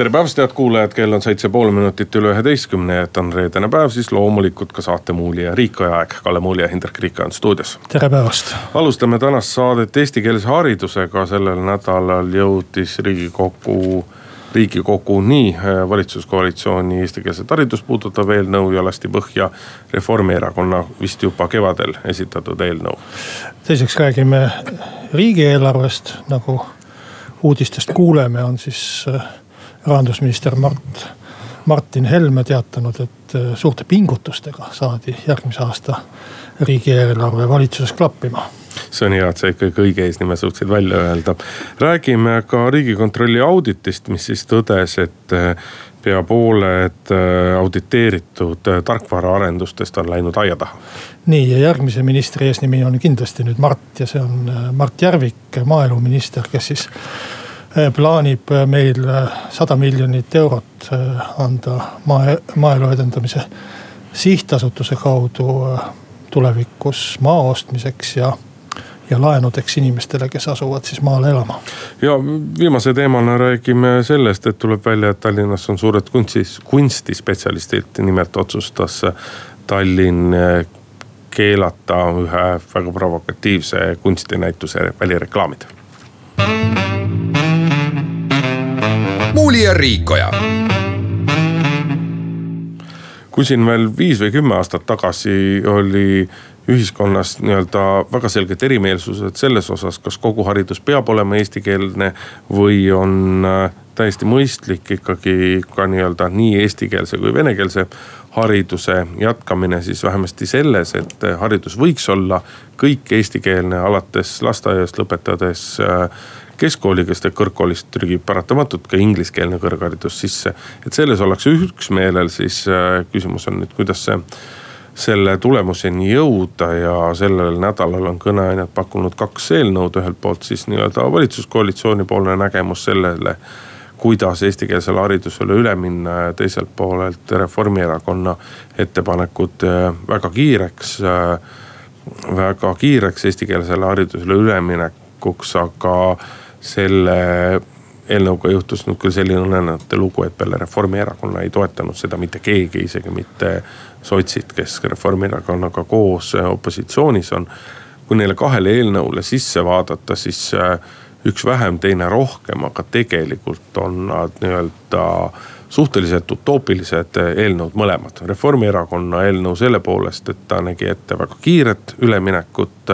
tere päevast, head kuulajad, kell on seitse pool minutit üle üheteistkümne, et on reedene päev, siis loomulikult ka saate Muuli ja Riikoja aeg. Kalle Muuli ja Hindrek Riikoja on stuudios. tere päevast. alustame tänast saadet eestikeelse haridusega, sellel nädalal jõudis riigikogu nii äh, valitsuskoalitsiooni eestikeelset haridust puudutav eelnõu ja lasti põhja Reformierakonna vist juba kevadel esitatud eelnõu. teiseks räägime riigieelarvest, nagu uudistest kuuleme, on siis äh, rahandusminister Mart, Martin Helme teatanud, et äh, suurte pingutustega saadi järgmise aasta riigieelarve valitsuses klappima see on hea, et sa ikkagi õige eesnime suutsid välja öelda. räägime ka riigikontrolli auditist, mis siis tõdes, et äh, pea pooled äh, auditeeritud tarkvaraarendustest on läinud aia taha. nii ja järgmise ministri eesnimi on kindlasti nüüd Mart ja see on Mart Järvik, maaeluminister, kes siis plaanib äh, meil äh, sada miljonit eurot anda maa, maaelu edendamise sihtasutuse kaudu tulevikus maa ostmiseks ja ja laenudeks inimestele, kes asuvad siis maale elama. ja viimase teemana räägime sellest, et tuleb välja, et Tallinnas on suured kunstis, kunstispetsialistid, nimelt otsustas Tallinn keelata ühe väga provokatiivse kunstinäituse välireklaamid Muuli ja Riikoja. kui siin veel viis või kümme aastat tagasi oli ühiskonnas nii-öelda väga selged erimeelsused selles osas, kas kogu haridus peab olema eestikeelne või on äh, täiesti mõistlik ikkagi ka nii-öelda nii eestikeelse kui venekeelse hariduse jätkamine siis vähemasti selles, et haridus võiks olla kõik eestikeelne alates lasteaiast lõpetades keskkooliga, sest et kõrgkoolist trügib paratamatult ka ingliskeelne kõrgharidus sisse. et selles ollakse üksmeelel, siis äh, küsimus on nüüd, kuidas see selle tulemuseni jõuda ja sellel nädalal on kõneainet pakkunud kaks eelnõud, ühelt poolt siis nii-öelda valitsuskoalitsiooni poolne nägemus sellele kuidas eestikeelsele haridusele üle minna ja teiselt poolelt Reformierakonna ettepanekud äh, väga kiireks, äh, väga kiireks eestikeelsele haridusele üleminekuks, aga selle eelnõuga juhtus nüüd küll selline õnnenäote lugu, et peale Reformierakonna ei toetanud seda mitte keegi, isegi mitte sotsid, kes Reformierakonnaga koos opositsioonis on. kui neile kahele eelnõule sisse vaadata, siis äh, üks vähem, teine rohkem, aga tegelikult on nad nii-öelda suhteliselt utoopilised eelnõud mõlemad. Reformierakonna eelnõu selle poolest, et ta nägi ette väga kiiret üleminekut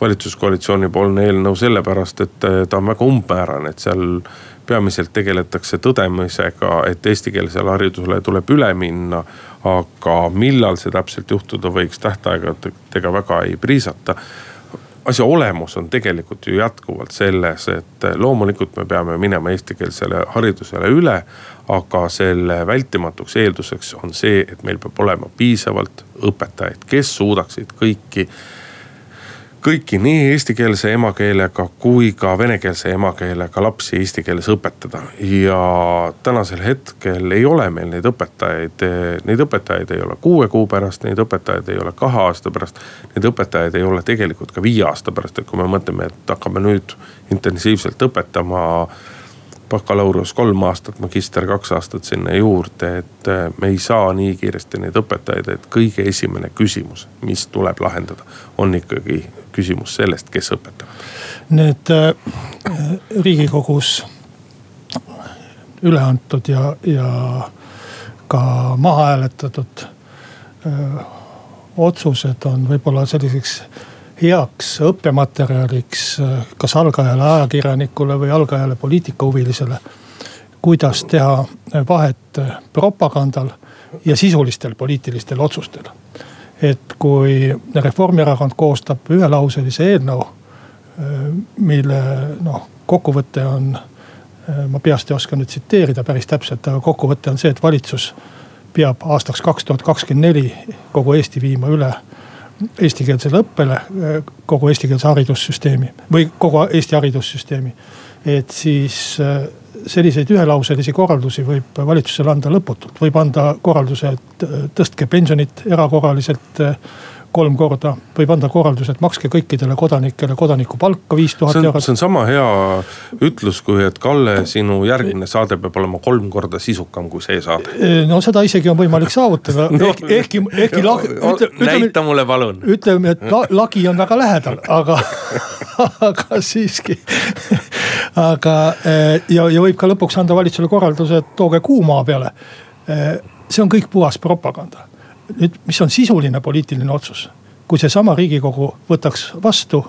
valitsuskoalitsiooni poolne eelnõu sellepärast, et eh, ta on väga umbmäärane, et seal peamiselt tegeletakse tõdemisega, et eestikeelsele haridusele tuleb üle minna. aga millal see täpselt juhtuda võiks, tähtaegadega väga ei priisata asja olemus on tegelikult ju jätkuvalt selles, et loomulikult me peame minema eestikeelsele haridusele üle. aga selle vältimatuks eelduseks on see, et meil peab olema piisavalt õpetajaid, kes suudaksid kõiki kõiki nii eestikeelse emakeelega kui ka venekeelse emakeelega lapsi eesti keeles õpetada. ja tänasel hetkel ei ole meil neid õpetajaid, neid õpetajaid ei ole kuue kuu pärast, neid õpetajaid ei ole kahe aasta pärast. Neid õpetajaid ei ole tegelikult ka viie aasta pärast, et kui me mõtleme, et hakkame nüüd intensiivselt õpetama bakalaureus kolm aastat, magister kaks aastat sinna juurde, et äh, me ei saa nii kiiresti neid õpetajaid, et kõige esimene küsimus, mis tuleb lahendada, on ikkagi küsimus sellest, kes õpetab. Need äh, riigikogus üle antud ja, ja ka maha hääletatud äh, otsused on võib-olla selliseks heaks õppematerjaliks kas algajale ajakirjanikule või algajale poliitikahuvilisele. kuidas teha vahet propagandal ja sisulistel poliitilistel otsustel. et kui Reformierakond koostab ühelauselise eelnõu, mille noh, kokkuvõte on, ma peast ei oska nüüd tsiteerida päris täpselt, aga kokkuvõte on see, et valitsus peab aastaks kaks tuhat kakskümmend neli kogu Eesti viima üle eestikeelsele õppele kogu eestikeelse haridussüsteemi või kogu Eesti haridussüsteemi. et siis selliseid ühelauselisi korraldusi võib valitsusele anda lõputult, võib anda korralduse, et tõstke pensionit erakorraliselt kolm korda. võib anda korralduse, et makske kõikidele kodanikele kodanikupalka viis tuhat eurot. see on sama hea ütlus, kui et Kalle, sinu järgmine saade peab olema kolm korda sisukam kui see saade. no seda isegi on võimalik saavutada no, ehk, ehkki, ehkki no, ütle, näita mulle palun. ütleme, et la, lagi on väga lähedal, aga aga siiski aga ja, ja võib ka lõpuks anda valitsusele korralduse, et tooge kuu maa peale. see on kõik puhas propaganda nüüd, mis on sisuline poliitiline otsus, kui seesama riigikogu võtaks vastu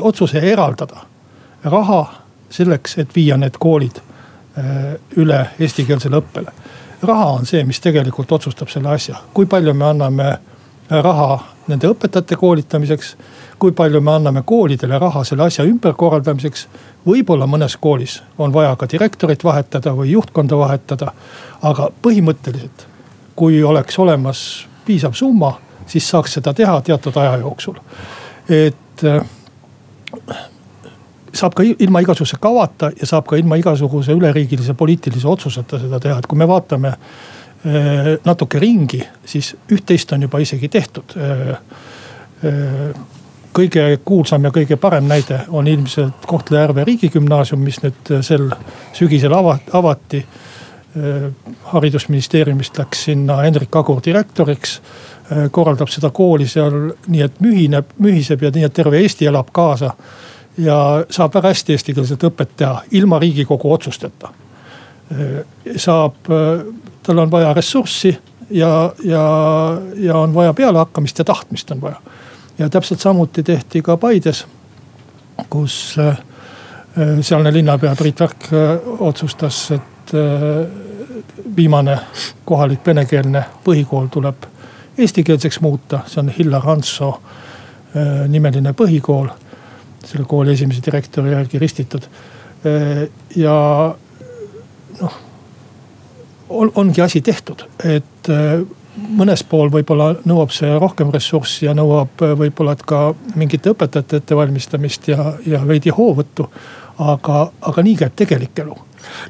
otsuse eraldada raha selleks, et viia need koolid üle eestikeelsele õppele. raha on see, mis tegelikult otsustab selle asja, kui palju me anname raha nende õpetajate koolitamiseks. kui palju me anname koolidele raha selle asja ümberkorraldamiseks. võib-olla mõnes koolis on vaja ka direktorit vahetada või juhtkonda vahetada. aga põhimõtteliselt kui oleks olemas piisav summa, siis saaks seda teha teatud aja jooksul. et äh, saab ka ilma igasuguse kavata ja saab ka ilma igasuguse üleriigilise poliitilise otsuseta seda teha, et kui me vaatame äh, natuke ringi, siis üht-teist on juba isegi tehtud. Äh, kõige kuulsam ja kõige parem näide on ilmselt Kohtla-Järve riigigümnaasium, mis nüüd sel sügisel avati haridusministeeriumist läks sinna Hendrik Agur direktoriks. Äh, korraldab seda kooli seal nii, et mühineb, mühiseb ja nii, et terve Eesti elab kaasa. ja saab väga hästi eestikeelset õpet teha ilma riigikogu otsusteta. Äh, saab, tal on vaja ressurssi ja, ja, ja on vaja pealehakkamist ja tahtmist on vaja. ja täpselt samuti tehti ka Paides, kus sealne linnapea Priit Värk otsustas, et Äh, viimane kohalik venekeelne põhikool tuleb eestikeelseks muuta, see on Hillar Hanso äh, nimeline põhikool. selle kooli esimese direktori järgi ristitud. Äh, ja noh, ongi asi tehtud, et mõnes pool võib-olla nõuab see rohkem ressurssi ja nõuab võib-olla ka mingite õpetajate ettevalmistamist ja, ja veidi hoovõttu. aga, aga nii käib tegelik elu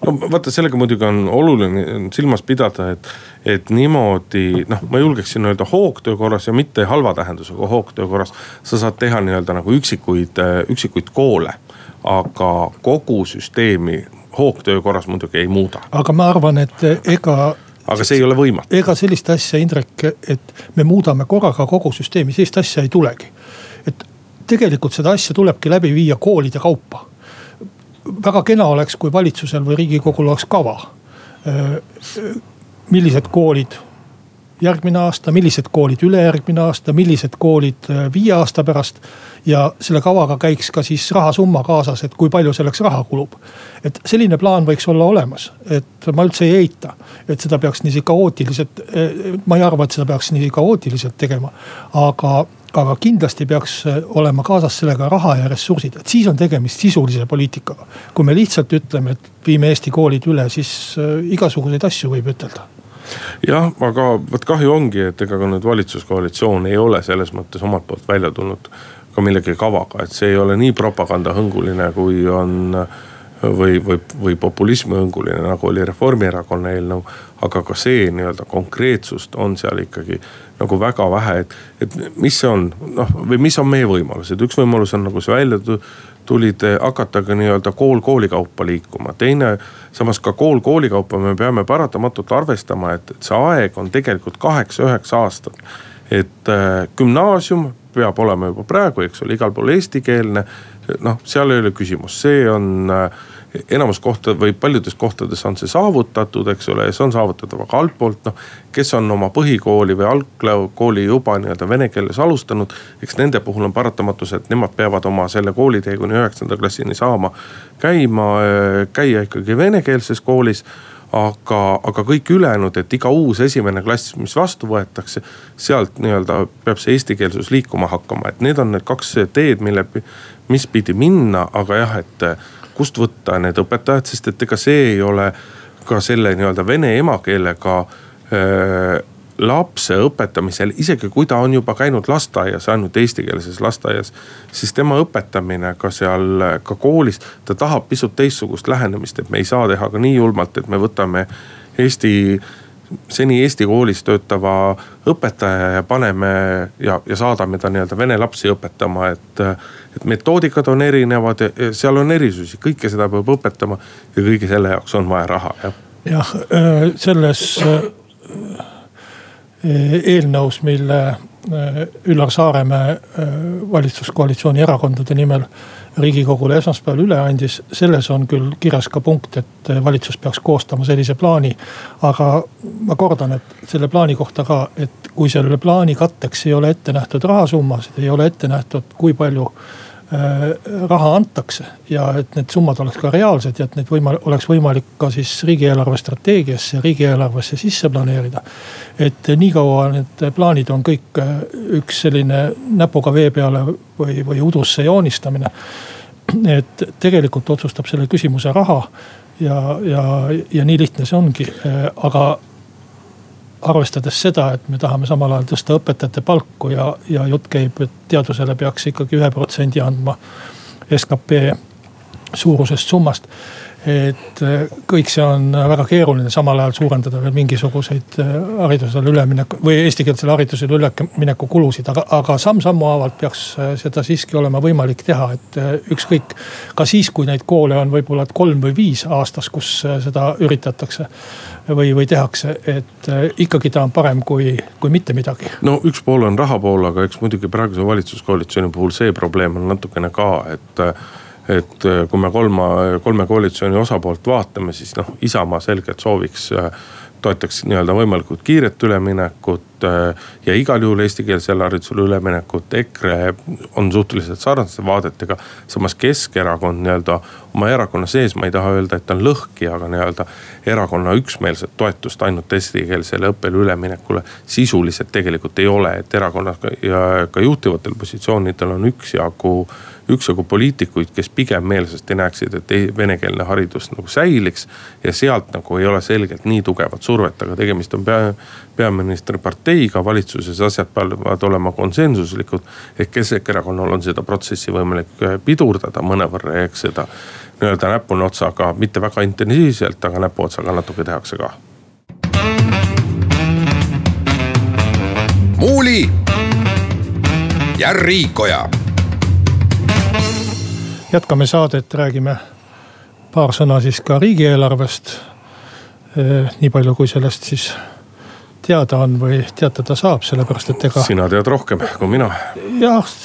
no vaata, sellega muidugi on oluline silmas pidada, et, et niimoodi noh, ma julgeksin öelda hoogtöö korras ja mitte halva tähendusega hoogtöö korras. sa saad teha nii-öelda nagu üksikuid, üksikuid koole, aga kogu süsteemi hoogtöö korras muidugi ei muuda. aga ma arvan, et ega aga see ei ole võimatu. ega sellist asja, Indrek, et me muudame korraga kogu süsteemi, sellist asja ei tulegi. et tegelikult seda asja tulebki läbi viia koolide kaupa väga kena oleks, kui valitsusel või riigikogul oleks kava. millised koolid järgmine aasta, millised koolid ülejärgmine aasta, millised koolid viie aasta pärast. ja selle kavaga käiks ka siis rahasumma kaasas, et kui palju selleks raha kulub. et selline plaan võiks olla olemas, et ma üldse ei eita, et seda peaks niiviisi kaootiliselt, ma ei arva, et seda peaks nii kaootiliselt tegema, aga aga kindlasti peaks äh, olema kaasas sellega raha ja ressursid, et siis on tegemist sisulise poliitikaga. kui me lihtsalt ütleme, et viime Eesti koolid üle, siis äh, igasuguseid asju võib ütelda. Jah, aga vot kahju ongi, et ega ka nüüd valitsuskoalitsioon ei ole selles mõttes omalt poolt välja tulnud ka millegi kavaga, et see ei ole nii propagandahõnguline, kui on või, või, või populismihõnguline, nagu oli Reformierakonna eelnõu. aga ka see nii-öelda konkreetsust on seal ikkagi nagu väga vähe, et, et mis see on, noh või mis on meie võimalused, üks võimalus on nagu see välja tulid, hakata ka nii-öelda kool kooli kaupa liikuma. teine, samas ka kool kooli kaupa me peame paratamatult arvestama, et, et see aeg on tegelikult kaheksa-üheksa aastat. et äh, gümnaasium peab olema juba praegu, eks ole, igal pool eestikeelne. noh, seal ei ole küsimus, see on äh, enamus kohta või paljudes kohtades on see saavutatud, eks ole, ja see on saavutatav, aga altpoolt noh. kes on oma põhikooli või algkooli juba nii-öelda vene keeles alustanud, eks nende puhul on paratamatus, et nemad peavad oma selle koolitee kuni üheksanda klassini saama käima, käia ikkagi venekeelses koolis aga, aga kõik ülejäänud, et iga uus esimene klass, mis vastu võetakse, sealt nii-öelda peab see eestikeelsus liikuma hakkama, et need on need kaks teed, mille, mis pidi minna, aga jah, et kust võtta need õpetajad, sest et ega see ei ole ka selle nii-öelda vene emakeelega äh, lapse õpetamisel, isegi kui ta on juba käinud lasteaias, ainult eestikeelses lasteaias. siis tema õpetamine ka seal, ka koolis, ta tahab pisut teistsugust lähenemist, et me ei saa teha ka nii julmalt, et me võtame Eesti seni Eesti koolis töötava õpetaja ja paneme ja, ja saadame ta nii-öelda vene lapsi õpetama, et. et metoodikad on erinevad seal on erisusi, kõike seda peab õpetama ja kõige selle jaoks on vaja raha, jah. jah, äh, selles äh, eelnõus, mille äh, Üllar Saaremäe valitsuskoalitsiooni erakondade nimel riigikogule esmaspäeval üle andis, selles on küll kirjas ka punkt, et valitsus peaks koostama sellise plaani. aga ma kordan, et selle plaani kohta ka, et kui selle plaani katteks ei ole ette nähtud rahasummasid, ei ole ette nähtud, kui palju raha antakse ja et need summad oleks ka reaalsed ja et neid võimal-, oleks võimalik ka siis riigieelarve strateegiasse, riigieelarvesse sisse planeerida. et niikaua need plaanid on kõik äh, üks selline näpuga vee peale või, või udusse joonistamine. et tegelikult otsustab selle küsimuse raha ja, ja, ja nii lihtne see ongi, äh, aga arvestades seda, et me tahame samal ajal tõsta õpetajate palku ja, ja jutt käib, et teadusele peaks ikkagi ühe protsendi andma skp suurusest summast et äh, kõik see on väga keeruline, samal ajal suurendada veel mingisuguseid äh, haridusele ülemineku või eestikeelsele haridusele ülemineku kulusid, aga, aga samm-sammu haavalt peaks äh, seda siiski olema võimalik teha, et ükskõik. ka siis, kui neid koole on võib-olla kolm või viis aastas, kus seda üritatakse või, või tehakse, et ikkagi ta on parem kui, kui mitte midagi. no üks pool on raha pool, aga eks muidugi praeguse valitsuskoalitsiooni puhul see probleem on natukene ka, et et äh, kui me kolma, kolme koalitsiooni osapoolt vaatame, siis noh, Isamaa selgelt sooviks, äh, toetaks nii-öelda võimalikult kiiret üleminekut ja igal juhul eestikeelsele haridusele üleminekut. EKRE on suhteliselt sarnaste vaadetega, samas Keskerakond nii-öelda oma erakonna sees, ma ei taha öelda, et ta on lõhki, aga nii-öelda erakonna üksmeelset toetust ainult eestikeelsele õppele üleminekule sisuliselt tegelikult ei ole, et erakonnas ja ka juhtivatel positsioonidel on üksjagu üksjagu poliitikuid, kes pigem meelsasti näeksid, et venekeelne haridus nagu säiliks. ja sealt nagu ei ole selgelt nii tugevat survet, aga tegemist on pea, peaministri parteiga, valitsuses asjad peavad olema konsensuslikud. ehk Keskerakonnal on seda protsessi võimalik äh, pidurdada mõnevõrra ja eks seda nii-öelda näpuotsaga, mitte väga intensiivselt, aga näpuotsaga natuke tehakse ka. muuli ja Riikoja jätkame saadet, räägime paar sõna siis ka riigieelarvest. nii palju, kui sellest siis teada on või teatada saab, sellepärast et ega. sina tead rohkem kui mina. jah,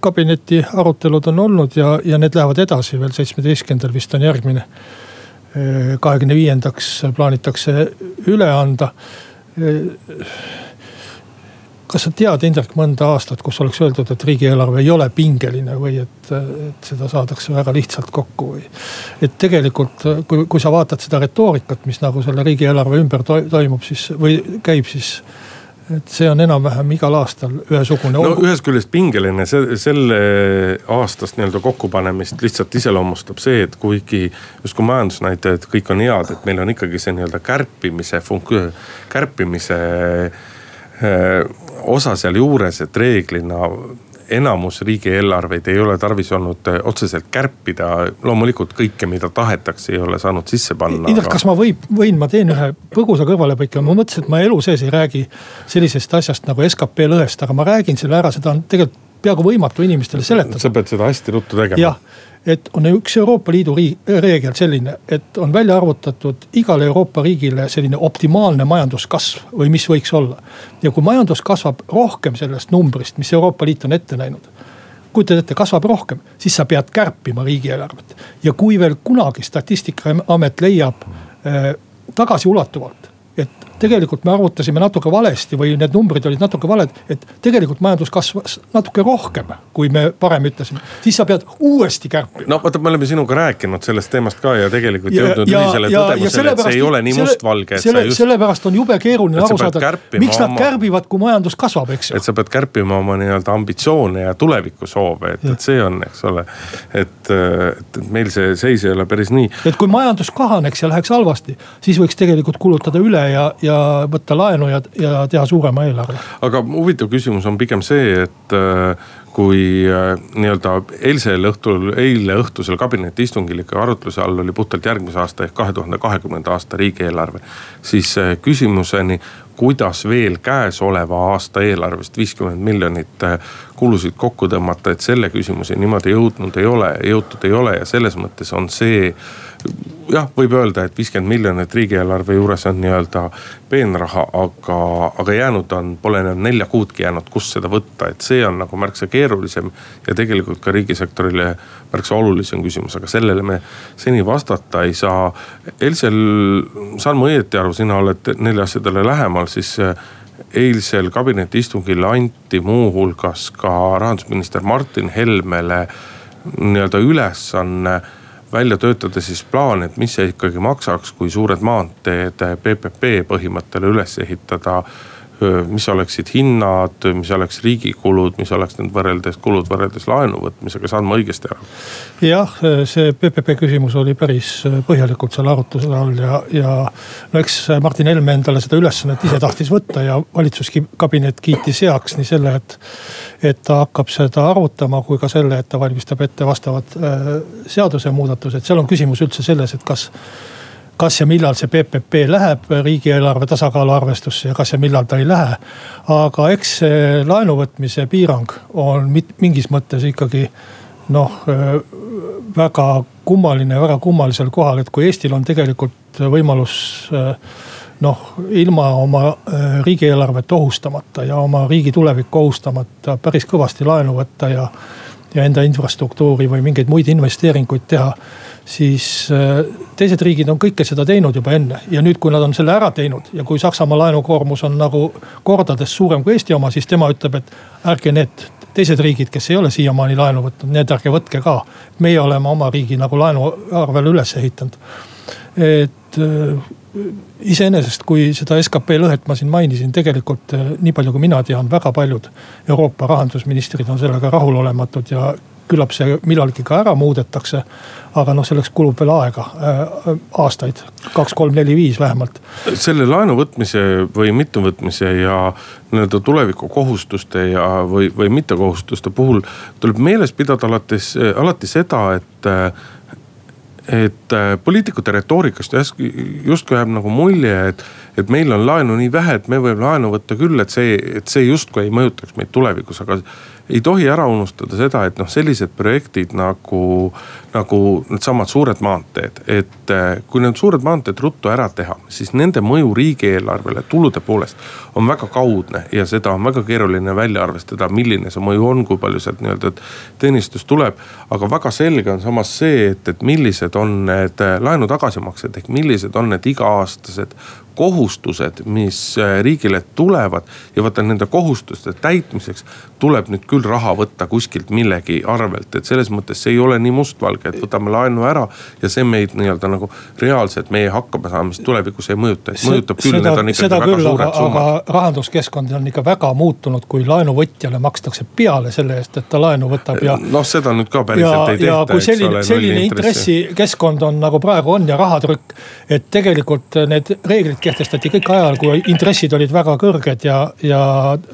kabineti arutelud on olnud ja, ja need lähevad edasi veel seitsmeteistkümnendal vist on järgmine. kahekümne viiendaks plaanitakse üle anda kas sa tead, Indrek, mõnda aastat, kus oleks öeldud, et riigieelarve ei ole pingeline või et, et seda saadakse väga lihtsalt kokku või. et tegelikult, kui, kui sa vaatad seda retoorikat, mis nagu selle riigieelarve ümber toimub, siis või käib, siis et see on enam-vähem igal aastal ühesugune. no ühest küljest pingeline, see selle aastast nii-öelda kokkupanemist lihtsalt iseloomustab see, et kuigi justkui majandusnäitajad kõik on head, et meil on ikkagi see nii-öelda kärpimise funk-, kärpimise äh, osa sealjuures, et reeglina enamus riigieelarveid ei ole tarvis olnud eh, otseselt kärpida. loomulikult kõike, mida tahetakse, ei ole saanud sisse panna. Indrek, kas ma võib, võin, ma teen ühe põgusa kõrvalepõike, ma mõtlesin, et ma elu sees ei räägi sellisest asjast nagu skp lõhest, aga ma räägin selle ära, seda on tegelikult peaaegu võimatu inimestele seletada. sa pead seda hästi ruttu tegema. jah, et on üks Euroopa Liidu reegel selline, et on välja arvutatud igale Euroopa riigile selline optimaalne majanduskasv või mis võiks olla. ja kui majandus kasvab rohkem sellest numbrist, mis Euroopa Liit on ette näinud kujutad ette, kasvab rohkem, siis sa pead kärpima riigieelarvet. ja kui veel kunagi statistikaamet leiab äh, tagasiulatuvalt, tegelikult me arvutasime natuke valesti või need numbrid olid natuke valed, et tegelikult majandus kasvas natuke rohkem, kui me varem ütlesime. siis sa pead uuesti kärpima. no vaata, me oleme sinuga rääkinud sellest teemast ka ja tegelikult ja, jõudnud ühisele tõdemusele, et see ei ole nii mustvalge. selle, just... sellepärast on jube keeruline aru saada, miks nad oma... kärbivad, kui majandus kasvab, eks ju. et sa pead kärpima oma nii-öelda ambitsioone ja tulevikusoove, et, et see on, eks ole. et, et meil see seis ei ole päris nii. et kui majandus kahaneks ja läheks halvasti, siis võiks tegelikult kulutada üle ja ja võtta laenu ja, ja teha suurema eelarve. aga huvitav küsimus on pigem see, et kui nii-öelda eilsel õhtul, eile õhtusel kabinetiistungil ikka arutluse all oli puhtalt järgmise aasta ehk kahe tuhande kahekümnenda aasta riigieelarve. siis küsimuseni, kuidas veel käesoleva aasta eelarvest viiskümmend miljonit äh, kulusid kokku tõmmata, et selle küsimuseni niimoodi jõudnud ei ole, jõutud ei ole ja selles mõttes on see jah, võib öelda, et viiskümmend miljonit riigieelarve juures on nii-öelda peenraha, aga, aga jäänud on, pole enam nelja kuudki jäänud, kust seda võtta, et see on nagu märksa keerulisem. ja tegelikult ka riigisektorile märksa olulisem küsimus, aga sellele me seni vastata ei saa. Elsel, saan ma õieti aru, sina oled neile asjadele lähemal, siis eh, eilsel kabinetiistungil anti muuhulgas ka rahandusminister Martin Helmele nii-öelda ülesanne välja töötada siis plaan, et mis see ikkagi maksaks, kui suured maanteed PPP põhimõttele üles ehitada mis oleksid hinnad, mis oleks riigi kulud, mis oleks need võrreldes kulud võrreldes laenu võtmisega, saan ma õigesti aru? jah, see PPP küsimus oli päris põhjalikult seal arutluse all ja, ja no eks Martin Helme endale seda ülesannet ise tahtis võtta ja valitsuskabinet kiitis heaks nii selle, et. et ta hakkab seda arutama, kui ka selle, et ta valmistab ette vastavad äh, seadusemuudatused, seal on küsimus üldse selles, et kas kas ja millal see PPP läheb riigieelarve tasakaalu arvestusse ja kas ja millal ta ei lähe. aga eks see laenu võtmise piirang on mingis mõttes ikkagi noh, väga kummaline, väga kummalisel kohal, et kui Eestil on tegelikult võimalus noh, ilma oma riigieelarvet ohustamata ja oma riigi tulevikku ohustamata päris kõvasti laenu võtta ja, ja enda infrastruktuuri või mingeid muid investeeringuid teha siis äh, teised riigid on kõike seda teinud juba enne ja nüüd, kui nad on selle ära teinud ja kui Saksamaa laenukoormus on nagu kordades suurem kui Eesti oma, siis tema ütleb, et ärge need teised riigid, kes ei ole siiamaani laenu võtnud, need ärge võtke ka. meie oleme oma riigi nagu laenu arvele üles ehitanud. et äh, iseenesest, kui seda skp lõhet ma siin mainisin, tegelikult äh, nii palju kui mina tean, väga paljud Euroopa rahandusministrid on sellega rahulolematud ja küllap see millalgi ka ära muudetakse. aga noh, selleks kulub veel aega äh,, aastaid, kaks, kolm, neli, viis vähemalt. selle laenu võtmise või mittevõtmise ja nii-öelda tulevikukohustuste ja, või, või mittekohustuste puhul tuleb meeles pidada alates, alati seda, et et äh, poliitikute retoorikast justkui jääb nagu mulje, et, et meil on laenu nii vähe, et me võime laenu võtta küll, et see, et see justkui ei mõjutaks meid tulevikus, aga ei tohi ära unustada seda, et noh, sellised projektid nagu, nagu needsamad suured maanteed, et eh, kui need suured maanteed ruttu ära teha, siis nende mõju riigieelarvele tulude poolest on väga kaudne ja seda on väga keeruline välja arvestada, milline see mõju on, kui palju sealt nii-öelda teenistus tuleb. aga väga selge on samas see, et, et millised on need eh, laenu tagasimaksed ehk millised on need iga-aastased kohustused, mis äh, riigile tulevad ja vaata nende kohustuste täitmiseks tuleb nüüd küll raha võtta kuskilt millegi arvelt, et selles mõttes see ei ole nii mustvalge, et võtame laenu ära ja see meid nii-öelda nagu reaalselt meie hakkamasaamist tulevikus ei mõjuta, mõjutab küll, need on ikkagi väga küll, suured summad. aga rahanduskeskkond on ikka väga muutunud, kui laenuvõtjale makstakse peale selle eest, et ta laenu võtab ja. noh, seda nüüd ka päriselt ja, ei tehta. ja kui selline, selline intressikeskkond on nagu praegu on ja rahatrükk, et tegelikult need reeglid kehtestati kõik ajal, kui intressid olid väga kõrged ja, ja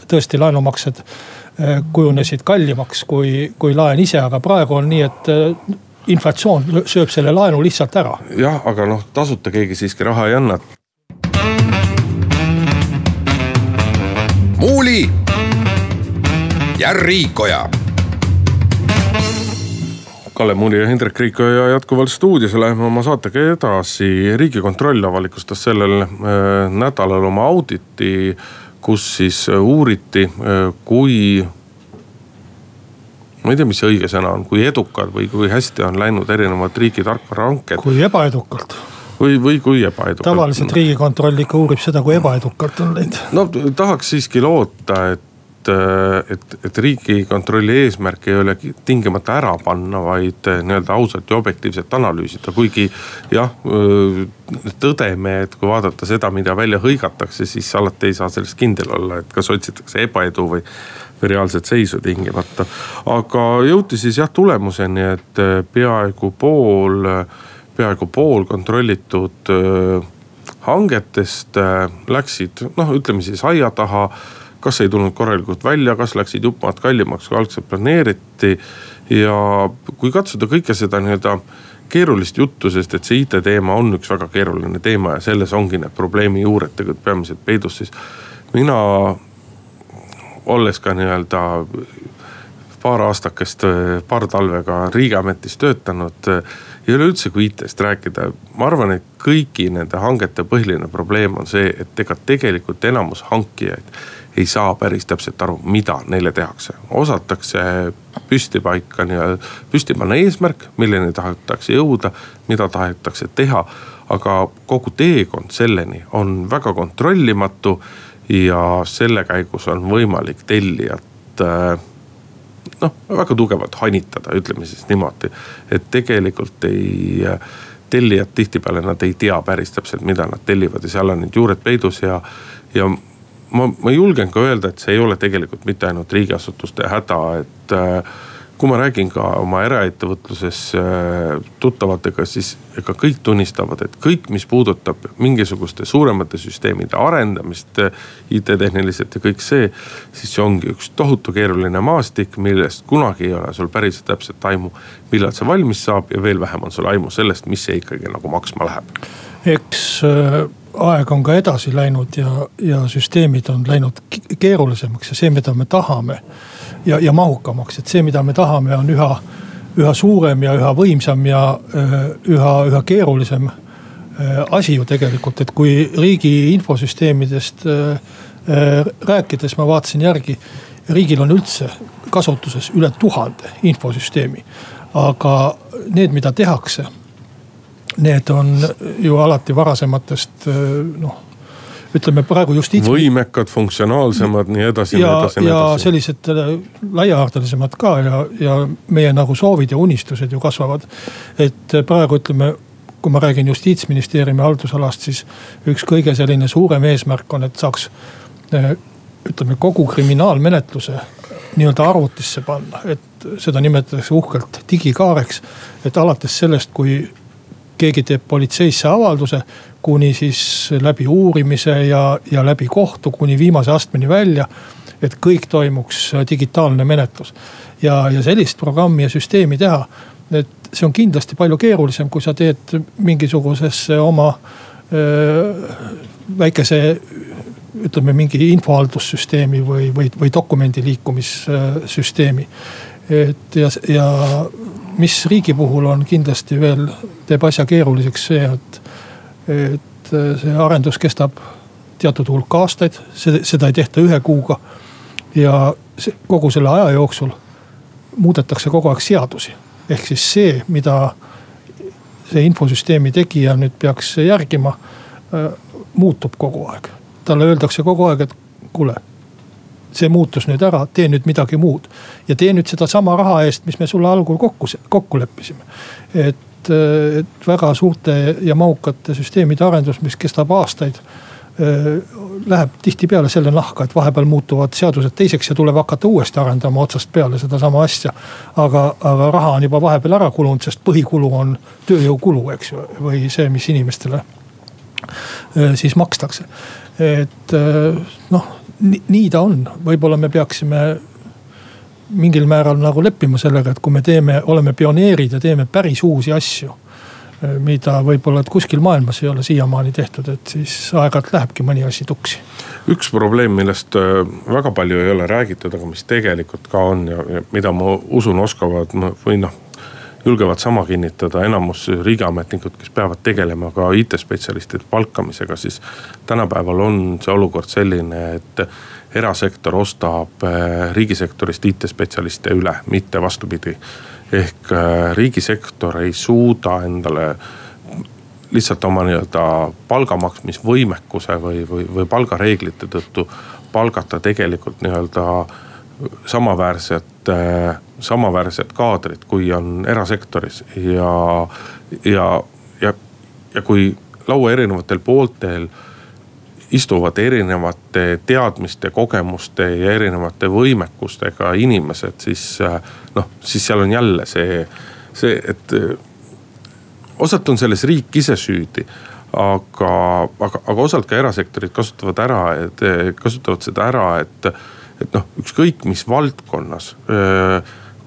tõesti laenumaksed eh, kujunesid kallimaks kui, kui laen ise, aga praegu on nii, et eh, inflatsioon sööb selle laenu lihtsalt ära. jah, aga noh, tasuta keegi siiski raha ei anna. muuli ja Riikoja Kalle Muuli ja Hendrik Riikoja jätkuvalt stuudios ja läheme oma saatega edasi. riigikontroll avalikustas sellel äh, nädalal oma auditi, kus siis äh, uuriti, äh, kui ma ei tea, mis see õige sõna on, kui edukad või kui hästi on läinud erinevad riigi tarkvarahanked. kui ebaedukalt või, või kui ebaedukalt. tavaliselt riigikontroll ikka uurib seda, kui ebaedukalt on läinud. no tahaks siiski loota, et, et, et riigikontrolli eesmärk ei ole tingimata ära panna, vaid nii-öelda ausalt ja objektiivselt analüüsida, kuigi jah, tõdeme, et kui vaadata seda, mida välja hõigatakse, siis alati ei saa selles kindel olla, et kas otsitakse ebaedu või, või reaalset seisu tingimata. aga jõuti siis jah tulemuseni, et peaaegu pool, peaaegu pool kontrollitud hangetest läksid noh, ütleme siis aia taha. Kas ei tulnud korralikult välja, kas läksid jupp maad kallimaks, kui algselt planeeriti. ja kui katsuda kõike seda nii-öelda keerulist juttu, sest et see IT-teema on üks väga keeruline teema ja selles ongi need probleemi juured tegelikult peamiselt peidus, siis mina olles ka nii-öelda paar aastakest, paar talve ka riigiametis töötanud. ja üleüldse, kui IT-st rääkida, ma arvan, et kõigi nende hangete põhiline probleem on see, et ega tegelikult enamus hankijaid ei saa päris täpselt aru, mida neile tehakse. osatakse püsti paika nii-öelda, püsti panna eesmärk, milleni tahetakse jõuda, mida tahetakse teha. aga kogu teekond selleni on väga kontrollimatu ja selle käigus on võimalik tellijat äh, noh, väga tugevalt hanitada, ütleme siis niimoodi. et tegelikult ei, tellijad tihtipeale nad ei tea päris täpselt, mida nad tellivad ja seal on need juured peidus ja, ja ma, ma julgen ka öelda, et see ei ole tegelikult mitte ainult riigiasutuste häda, et äh, kui ma räägin ka oma eraettevõtluses äh, tuttavatega, siis ega kõik tunnistavad, et kõik, mis puudutab mingisuguste suuremate süsteemide arendamist äh, IT-tehniliselt ja kõik see. siis see ongi üks tohutu keeruline maastik, millest kunagi ei ole sul päris täpset aimu, millal see valmis saab ja veel vähem on sul aimu sellest, mis see ikkagi nagu maksma läheb. eks aeg on ka edasi läinud ja, ja süsteemid on läinud keerulisemaks ja see, mida me tahame ja, ja mahukamaks, et see, mida me tahame, on üha, üha suurem ja üha võimsam ja äh, üha, üha keerulisem äh, asi ju tegelikult, et kui riigi infosüsteemidest äh, rääkides ma vaatasin järgi. riigil on üldse kasutuses üle tuhande infosüsteemi, aga need, mida tehakse need on ju alati varasematest noh ütleme praegu justiits. võimekad, funktsionaalsemad, nii edasi, nii edasi, nii edasi. ja sellised äh, laiahaardelisemad ka ja, ja meie nagu soovid ja unistused ju kasvavad. et praegu ütleme, kui ma räägin justiitsministeeriumi haldusalast, siis üks kõige selline suurem eesmärk on, et saaks ütleme kogu kriminaalmenetluse nii-öelda arvutisse panna, et seda nimetatakse uhkelt digikaareks. et alates sellest, kui keegi teeb politseisse avalduse, kuni siis läbi uurimise ja, ja läbi kohtu kuni viimase astmeni välja. et kõik toimuks digitaalne menetlus ja, ja sellist programmi ja süsteemi teha, et see on kindlasti palju keerulisem, kui sa teed mingisugusesse oma öö, väikese ütleme mingi infohaldussüsteemi või, või, või dokumendi liikumissüsteemi. et ja, ja mis riigi puhul on kindlasti veel, teeb asja keeruliseks see, et, et see arendus kestab teatud hulk aastaid, seda ei tehta ühe kuuga. ja see, kogu selle aja jooksul muudetakse kogu aeg seadusi, ehk siis see, mida see infosüsteemi tegija nüüd peaks järgima, muutub kogu aeg. talle öeldakse kogu aeg, et kuule see muutus nüüd ära, tee nüüd midagi muud. ja tee nüüd sedasama raha eest, mis me sulle algul kokku, kokku leppisime. et, et väga suurte ja mahukate süsteemide arendus, mis kestab aastaid läheb tihtipeale selle nahka, et vahepeal muutuvad seadused teiseks ja tuleb hakata uuesti arendama otsast peale sedasama asja. aga, aga raha on juba vahepeal ära kulunud, sest põhikulu on tööjõukulu, eks ju, või see, mis inimestele siis makstakse. et noh nii ta on, võib-olla me peaksime mingil määral nagu leppima sellega, et kui me teeme, oleme pioneerid ja teeme päris uusi asju. mida võib-olla, et kuskil maailmas ei ole siiamaani tehtud, et siis aeg-ajalt lähebki mõni asi tuksi. üks probleem, millest äh, väga palju ei ole räägitud, aga mis tegelikult ka on ja, ja mida ma usun, oskavad või noh julgevad sama kinnitada enamus riigiametnikud, kes peavad tegelema ka IT-spetsialistide palkamisega, siis tänapäeval on see olukord selline, et erasektor ostab eh, riigisektorist IT-spetsialiste üle, mitte vastupidi. ehk eh, riigisektor ei suuda endale lihtsalt oma nii-öelda palga maksmisvõimekuse või, või, või palgareeglite tõttu palgata tegelikult nii-öelda samaväärset, äh, samaväärset kaadrit, kui on erasektoris ja, ja, ja, ja kui laua erinevatel pooltel istuvad erinevate teadmiste, kogemuste ja erinevate võimekustega inimesed, siis äh, noh, siis seal on jälle see, see, et äh, osalt on selles riik ise süüdi aga, aga, aga osalt ka erasektorid kasutavad ära, et kasutavad seda ära, et, et noh, ükskõik mis valdkonnas.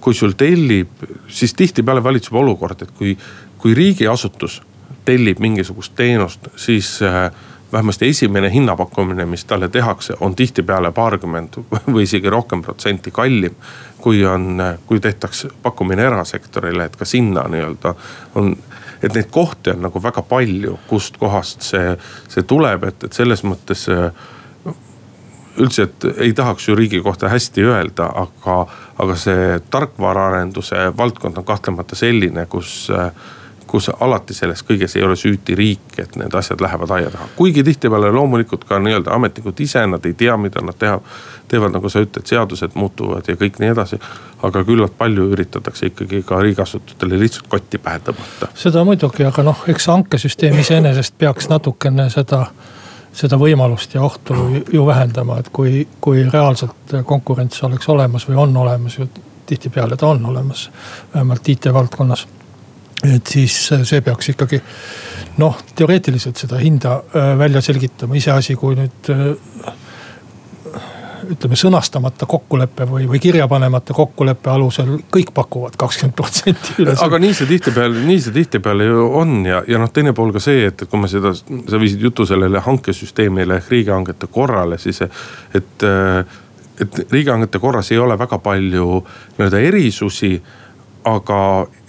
kui sul tellib, siis tihtipeale valitseb olukord, et kui, kui riigiasutus tellib mingisugust teenust, siis vähemasti esimene hinnapakkumine, mis talle tehakse, on tihtipeale paarkümmend või isegi rohkem protsenti kallim. kui on, kui tehtaks pakkumine erasektorile, et ka sinna nii-öelda on et neid kohti on nagu väga palju, kustkohast see, see tuleb, et, et selles mõttes üldse, et ei tahaks ju riigi kohta hästi öelda, aga, aga see tarkvaraarenduse valdkond on kahtlemata selline, kus kus alati selles kõiges ei ole süüdi riik, et need asjad lähevad aia taha. kuigi tihtipeale loomulikult ka nii-öelda ametnikud ise, nad ei tea, mida nad teha, teevad, nagu sa ütled, seadused muutuvad ja kõik nii edasi. aga küllalt palju üritatakse ikkagi ka riigiasutustele lihtsalt kotti pähe tõmmata. seda muidugi, aga noh, eks hankesüsteem iseenesest peaks natukene seda seda võimalust ja ohtu ju vähendama, et kui, kui reaalselt konkurents oleks olemas või on olemas ju tihtipeale ta on olemas, vähemalt IT valdkonnas et siis äh, see peaks ikkagi noh, teoreetiliselt seda hinda äh, välja selgitama, iseasi, kui nüüd äh, ütleme sõnastamata kokkulepe või, või kirja panemata kokkuleppe alusel kõik pakuvad kakskümmend protsenti üle. aga nii see tihtipeale, nii see tihtipeale ju on ja, ja noh, teine pool ka see, et kui me seda, sa viisid jutu sellele hankesüsteemile ehk riigihangete korrale, siis et, et riigihangete korras ei ole väga palju nii-öelda erisusi aga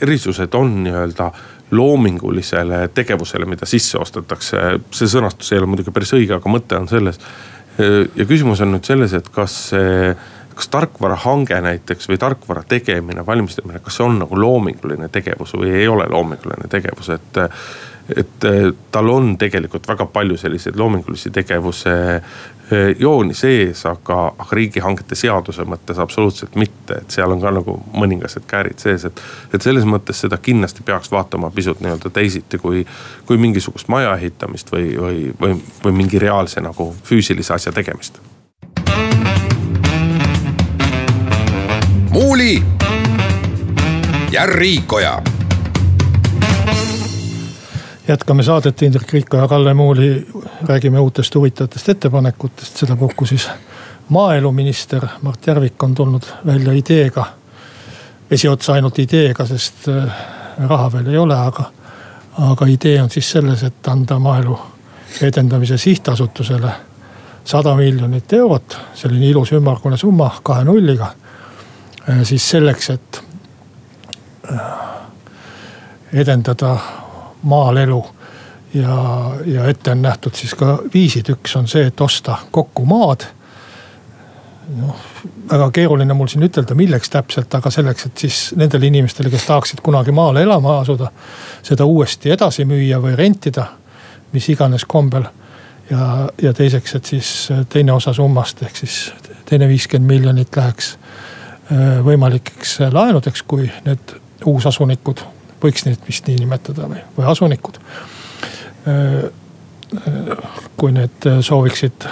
erisused on nii-öelda loomingulisele tegevusele, mida sisse ostetakse. see sõnastus ei ole muidugi päris õige, aga mõte on selles. ja küsimus on nüüd selles, et kas see, kas tarkvarahange näiteks või tarkvara tegemine, valmistamine, kas see on nagu loominguline tegevus või ei ole loominguline tegevus, et et tal on tegelikult väga palju selliseid loomingulisi tegevuse Eh, jooni sees, aga, aga riigihangete seaduse mõttes absoluutselt mitte, et seal on ka nagu mõningased käärid sees, et. et selles mõttes seda kindlasti peaks vaatama pisut nii-öelda teisiti kui, kui mingisugust maja ehitamist või, või, või, või mingi reaalse nagu füüsilise asja tegemist. muuli ja Riikoja jätkame saadet Indrek Riiko ja Kalle Muuli, räägime uutest huvitavatest ettepanekutest, sedapuhku siis maaeluminister Mart Järvik on tulnud välja ideega. esiotsa ainult ideega, sest äh, raha veel ei ole, aga, aga idee on siis selles, et anda maaelu edendamise sihtasutusele sada miljonit eurot, selline ilus ümmargune summa kahe nulliga. Äh, siis selleks, et äh, edendada maal elu. ja, ja ette on nähtud siis ka viisid, üks on see, et osta kokku maad. noh, väga keeruline mul siin ütelda, milleks täpselt, aga selleks, et siis nendele inimestele, kes tahaksid kunagi maale elama asuda. seda uuesti edasi müüa või rentida, mis iganes kombel. ja, ja teiseks, et siis teine osa summast ehk siis teine viiskümmend miljonit läheks äh, võimalikeks laenudeks, kui need uusasunikud võiks neid vist nii nimetada või, või asunikud. kui need sooviksid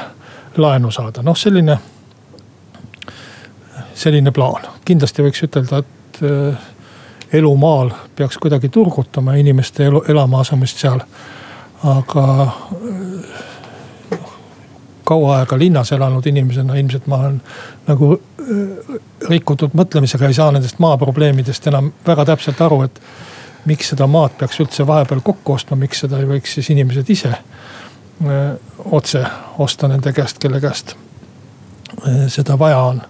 laenu saada, noh selline, selline plaan. kindlasti võiks ütelda, et elu maal peaks kuidagi turgutama inimeste elu, elama asumist seal. aga kaua aega linnas elanud inimesena ilmselt ma olen nagu rikutud mõtlemisega ei saa nendest maaprobleemidest enam väga täpselt aru, et miks seda maad peaks üldse vahepeal kokku ostma, miks seda ei võiks siis inimesed ise öö, otse osta nende käest, kelle käest öö, seda vaja on.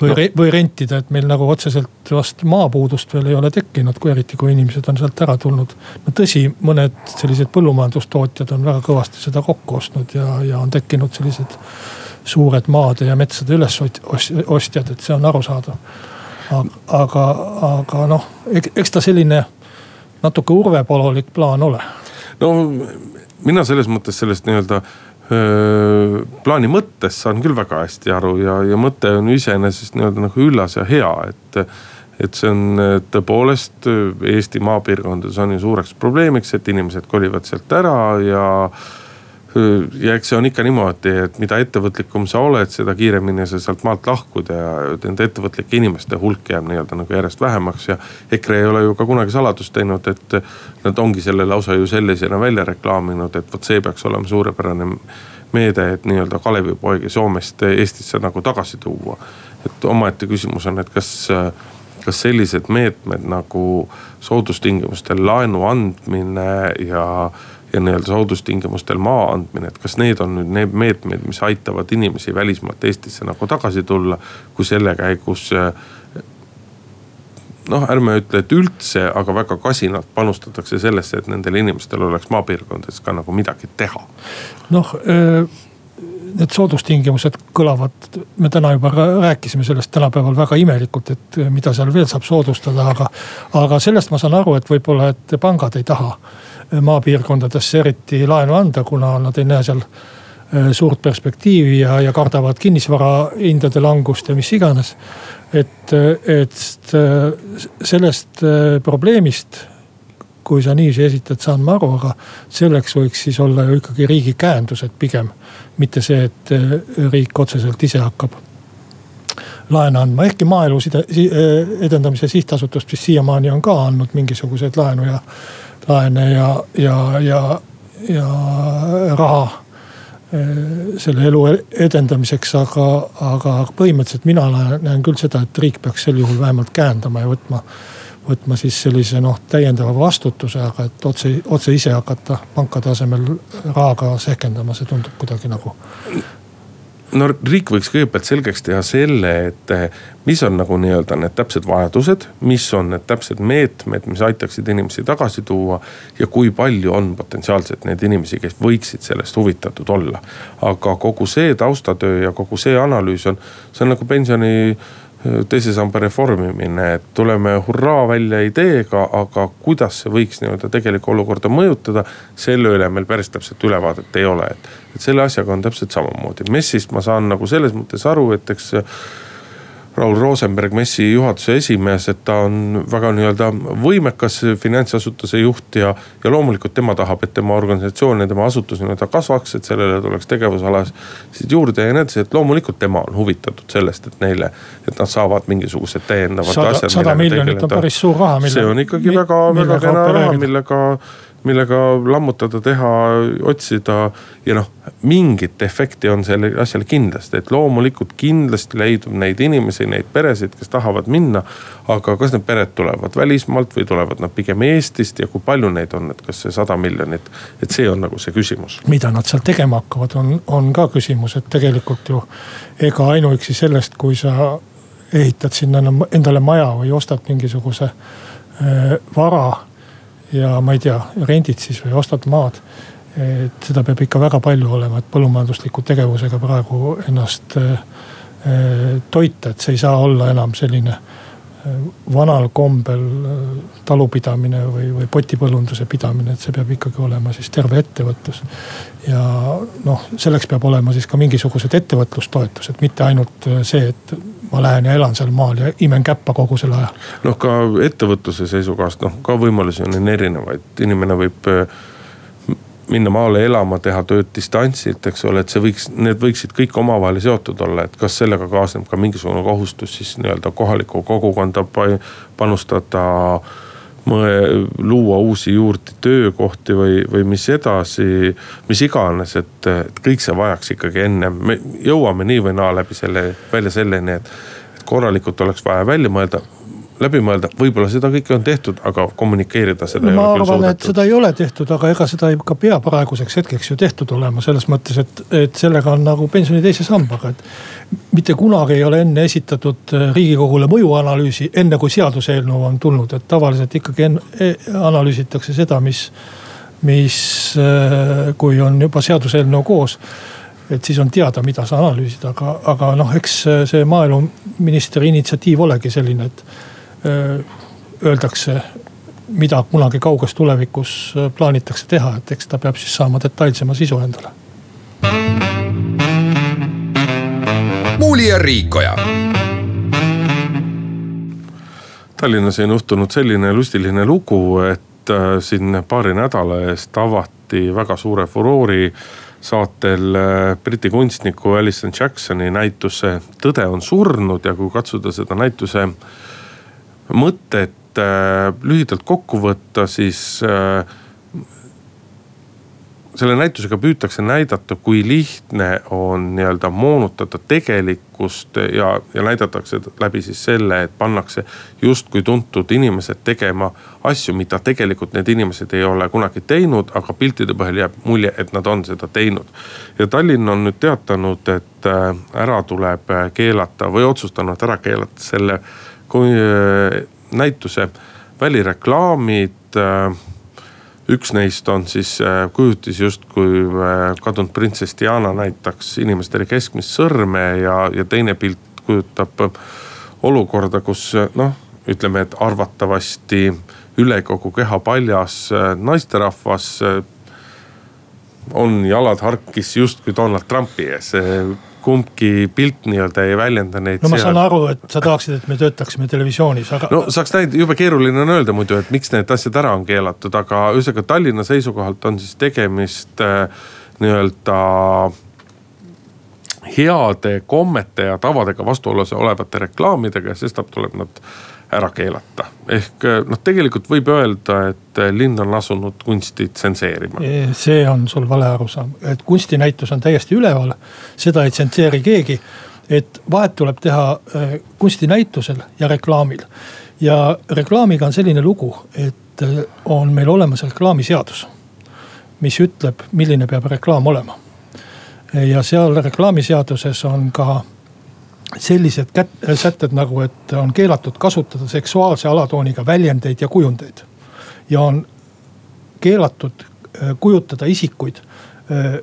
või no., või rentida, et meil nagu otseselt vast maapuudust veel ei ole tekkinud, kui eriti kui inimesed on sealt ära tulnud. no tõsi, mõned sellised põllumajandustootjad on väga kõvasti seda kokku ostnud ja, ja on tekkinud sellised suured maade ja metsade ülesostjad, et see on arusaadav aga, aga noh, eks ta selline natuke urvepalolik plaan ole? no mina selles mõttes sellest nii-öelda plaani mõttest saan küll väga hästi aru ja, ja mõte on iseenesest nii-öelda nagu üllas ja hea, et. et see on tõepoolest Eesti maapiirkondades on ju suureks probleemiks, et inimesed kolivad sealt ära ja ja eks see on ikka niimoodi, et mida ettevõtlikum sa oled, seda kiiremini sa sealt maalt lahkud ja nende ettevõtlike inimeste hulk jääb nii-öelda nagu järjest vähemaks ja. EKRE ei ole ju ka kunagi saladust teinud, et nad ongi selle lausa ju sellisena välja reklaaminud, et vot see peaks olema suurepärane meede, et nii-öelda Kalevipoegi Soomest Eestisse nagu tagasi tuua. et omaette küsimus on, et kas, kas sellised meetmed nagu soodustingimustel laenu andmine ja ja nii-öelda soodustingimustel maa andmine, et kas need on nüüd need meetmed, mis aitavad inimesi välismaalt Eestisse nagu tagasi tulla, kui selle käigus noh, ärme ütle, et üldse, aga väga kasinalt panustatakse sellesse, et nendel inimestel oleks maapiirkondades ka nagu midagi teha. noh need soodustingimused kõlavad, me täna juba rääkisime sellest tänapäeval väga imelikult, et mida seal veel saab soodustada, aga. aga sellest ma saan aru, et võib-olla, et pangad ei taha maapiirkondadesse eriti laenu anda, kuna nad ei näe seal äh, suurt perspektiivi ja, ja kardavad kinnisvara hindade langust ja mis iganes. et, et äh, sellest äh, probleemist kui sa niiviisi esitad, saan ma aru, aga selleks võiks siis olla ju ikkagi riigi käendused pigem. mitte see, et riik otseselt ise hakkab laene andma, ehkki maaelu edendamise sihtasutust vist siiamaani on ka andnud mingisuguseid laenu ja laene ja, ja, ja, ja raha eh, selle elu edendamiseks, aga, aga põhimõtteliselt mina näen küll seda, et riik peaks sel juhul vähemalt käendama ja võtma. Võtma siis sellise noh, täiendava vastutuse, aga et otse, otse ise hakata pankade asemel rahaga sehkendama, see tundub kuidagi nagu no riik võiks kõigepealt selgeks teha selle, et eh, mis on nagu nii-öelda need täpsed vajadused, mis on need täpsed meetmed, mis aitaksid inimesi tagasi tuua. ja kui palju on potentsiaalselt neid inimesi, kes võiksid sellest huvitatud olla. aga kogu see taustatöö ja kogu see analüüs on, see on nagu pensioni teise samba reformimine, et tuleme hurraa välja ideega, aga kuidas see võiks nii-öelda tegelikku olukorda mõjutada. selle üle meil päris täpset ülevaadet ei ole, et, et selle asjaga on täpselt samamoodi. MES-ist ma saan nagu selles mõttes aru, et eks Raul Rosenberg, MES-i juhatuse esimees, et ta on väga nii-öelda võimekas finantsasutuse juht ja. ja loomulikult tema tahab, et tema organisatsioon ja tema asutus nii-öelda kasvaks, et sellele tuleks tegevusalasid juurde ja nii edasi, et loomulikult tema on huvitatud sellest, et neile. et nad saavad mingisugused täiendavad asjad. sada miljonit on päris suur raha. see on ikkagi väga, väga kena raha, millega millega lammutada, teha, otsida. ja noh, mingit efekti on sellel asjal kindlasti, et loomulikult kindlasti leidub neid inimesi, neid peresid, kes tahavad minna. aga kas need pered tulevad välismaalt või tulevad nad pigem Eestist ja kui palju neid on, et kas see sada miljonit, et see on nagu see küsimus. mida nad seal tegema hakkavad, on, on ka küsimus, et tegelikult ju ega ainuüksi sellest, kui sa ehitad sinna endale maja või ostad mingisuguse äh, vara ja ma ei tea, rendid siis või ostad maad. et seda peab ikka väga palju olema, et põllumajandusliku tegevusega praegu ennast äh, toita, et see ei saa olla enam selline vanal kombel äh, talupidamine või, või potipõllunduse pidamine, et see peab ikkagi olema siis terve ettevõtlus. ja noh, selleks peab olema siis ka mingisugused ettevõtlustoetused, mitte ainult see, et ma lähen ja elan seal maal ja imen käppa kogu selle aja. noh, ka ettevõtluse seisukohast, noh ka võimalusi on erinevaid, inimene võib äh, minna maale elama, teha tööd distantsilt, eks ole, et see võiks, need võiksid kõik omavahel seotud olla, et kas sellega kaasneb ka mingisugune kohustus siis nii-öelda kohalikku kogukonda panustada luua uusi juurde töökohti või, või mis edasi, mis iganes, et, kõik see vajaks ikkagi enne, me jõuame nii või naa läbi selle välja selleni, et korralikult oleks vaja välja mõelda läbi mõelda, võib-olla seda kõike on tehtud, aga kommunikeerida seda no, ei ole küll suudetud. et seda ei ole tehtud, aga ega seda ei ka pea praeguseks hetkeks ju tehtud olema, selles mõttes, et, et sellega on nagu pensioni teise sambaga, et. mitte kunagi ei ole enne esitatud äh, riigikogule mõjuanalüüsi, enne kui seaduseelnõu on tulnud, et tavaliselt ikkagi enne, analüüsitakse seda, mis, mis, äh, kui on juba seaduseelnõu koos et siis on teada, mida sa analüüsid, aga, aga noh, eks see maaeluministri initsiatiiv olegi selline, et öeldakse, mida kunagi kauges tulevikus plaanitakse teha, et eks ta peab siis saama detailsema sisu endale. muuli ja Riikoja. Tallinnas on juhtunud selline lustiline lugu, et siin paari nädala eest avati väga suure furoori saatel äh, Briti kunstniku Alison Jacksoni näituse Tõde on surnud ja kui katsuda seda näituse mõtet äh, lühidalt kokku võtta, siis äh, selle näitusega püütakse näidata, kui lihtne on nii-öelda moonutada tegelikkust ja, ja näidatakse läbi siis selle, et pannakse justkui tuntud inimesed tegema asju, mida tegelikult need inimesed ei ole kunagi teinud, aga piltide põhjal jääb mulje, et nad on seda teinud. ja Tallinn on nüüd teatanud, et äh, ära tuleb keelata või otsustanud ära keelata selle äh, näituse välireklaamid äh, üks neist on siis äh, kujutis justkui äh, kadunud printsess Diana näitaks inimestele keskmist sõrme ja, ja teine pilt kujutab äh, olukorda, kus noh, ütleme, et arvatavasti üle kogu keha paljas naisterahvas on jalad harkis justkui Donald Trumpi ees kumbki pilt nii-öelda ei väljenda neid. no ma seal... saan aru, et sa tahaksid, et me töötaksime televisioonis, aga. no saaks näidata, jube keeruline on öelda muidu, et miks need asjad ära on keelatud, aga ühesõnaga Tallinna seisukohalt on siis tegemist äh, nii-öelda heade kommete ja tavadega vastuolus olevate reklaamidega ja sestap tuleb nad ära keelata. ehk eh, noh, tegelikult võib öelda, et eh, linn on asunud kunsti tsenseerima. see on sul vale arusaam, et kunstinäitus on täiesti üleval, seda ei tsenseeri keegi. et vahet tuleb teha eh, kunstinäitusel ja reklaamil. ja reklaamiga on selline lugu, et on meil olemas reklaamiseadus, mis ütleb, milline peab reklaam olema. ja seal reklaamiseaduses on ka sellised kät-, sätted nagu, et on keelatud kasutada seksuaalse alatooniga väljendeid ja kujundeid. ja on keelatud äh, kujutada isikuid äh,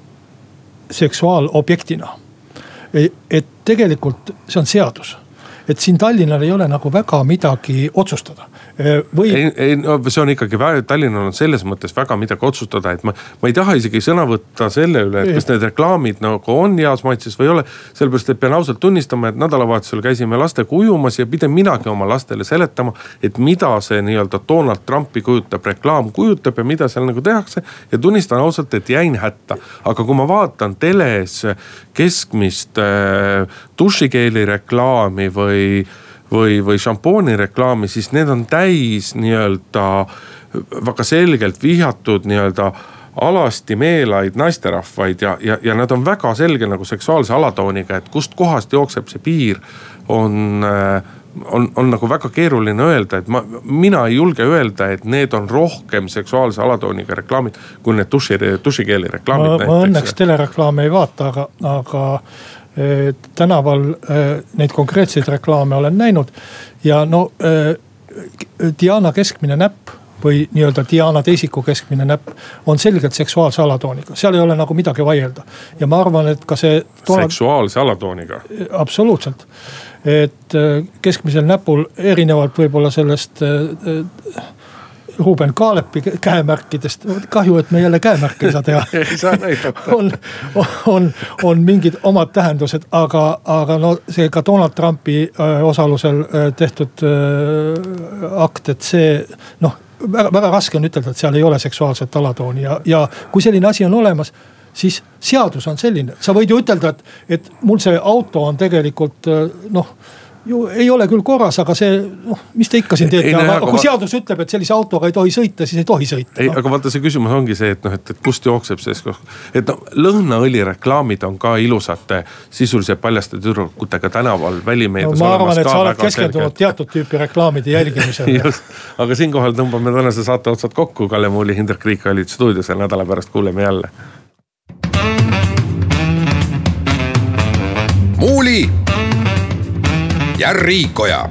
seksuaalobjektina. E, et tegelikult see on seadus, et siin Tallinnal ei ole nagu väga midagi otsustada või. ei, ei no see on ikkagi, Tallinnal on selles mõttes väga midagi otsustada, et ma, ma ei taha isegi sõna võtta selle üle, et kas need reklaamid nagu on heas maitses või ei ole. sellepärast, et pean ausalt tunnistama, et nädalavahetusel käisime lastega ujumas ja pidin minagi oma lastele seletama, et mida see nii-öelda Donald Trumpi kujutab, reklaam kujutab ja mida seal nagu tehakse. ja tunnistan ausalt, et jäin hätta, aga kui ma vaatan teles keskmist äh, dušikeeli reklaami või või, või šampooni reklaami, siis need on täis nii-öelda väga selgelt vihjatud nii-öelda alasti meelaid naisterahvaid ja, ja, ja nad on väga selge nagu seksuaalse alatooniga, et kustkohast jookseb see piir, on on, on nagu väga keeruline öelda, et ma, mina ei julge öelda, et need on rohkem seksuaalse alatooniga reklaamid kui need duši, dušikeeli reklaamid. ma õnneks telereklaame ei vaata, aga, aga tänaval neid konkreetseid reklaame olen näinud ja no Diana keskmine näpp või nii-öelda Diana teisiku keskmine näpp on selgelt seksuaalse alatooniga, seal ei ole nagu midagi vaielda. ja ma arvan, et ka see. seksuaalse alatooniga? absoluutselt, et keskmisel näpul erinevalt võib-olla sellest Ruuben Kaalepi käemärkidest, kahju, et me jälle käemärke ei saa teha. Ei saa näidata. On, on, on mingid omad tähendused, aga, aga no see ka Donald Trumpi äh, osalusel äh, tehtud äh, akt, et see noh, väga, väga raske on ütelda, et seal ei ole seksuaalset alatooni ja, ja kui selline asi on olemas siis seadus on selline, sa võid ju ütelda, et, et mul see auto on tegelikult noh ju ei ole küll korras, aga see noh, mis te ikka siin teete, aga, aga kui seadus ütleb, et sellise autoga ei tohi sõita, siis ei tohi sõita. ei no., aga vaata, see küsimus ongi see, et noh, et, et kust jookseb see, et noh, lõhnaõli reklaamid on ka ilusate sisuliselt paljaste tüdrukutega tänaval välimeedias no,. ma arvan, et sa oled keskendunud selge. teatud tüüpi reklaamide jälgimisele just, aga siinkohal tõmbame tänase saate otsad kokku, Kalle Muuli, Hindrek Riik olid stuudios ja nädala pärast kuuleme jälle. muuli ja Riikoja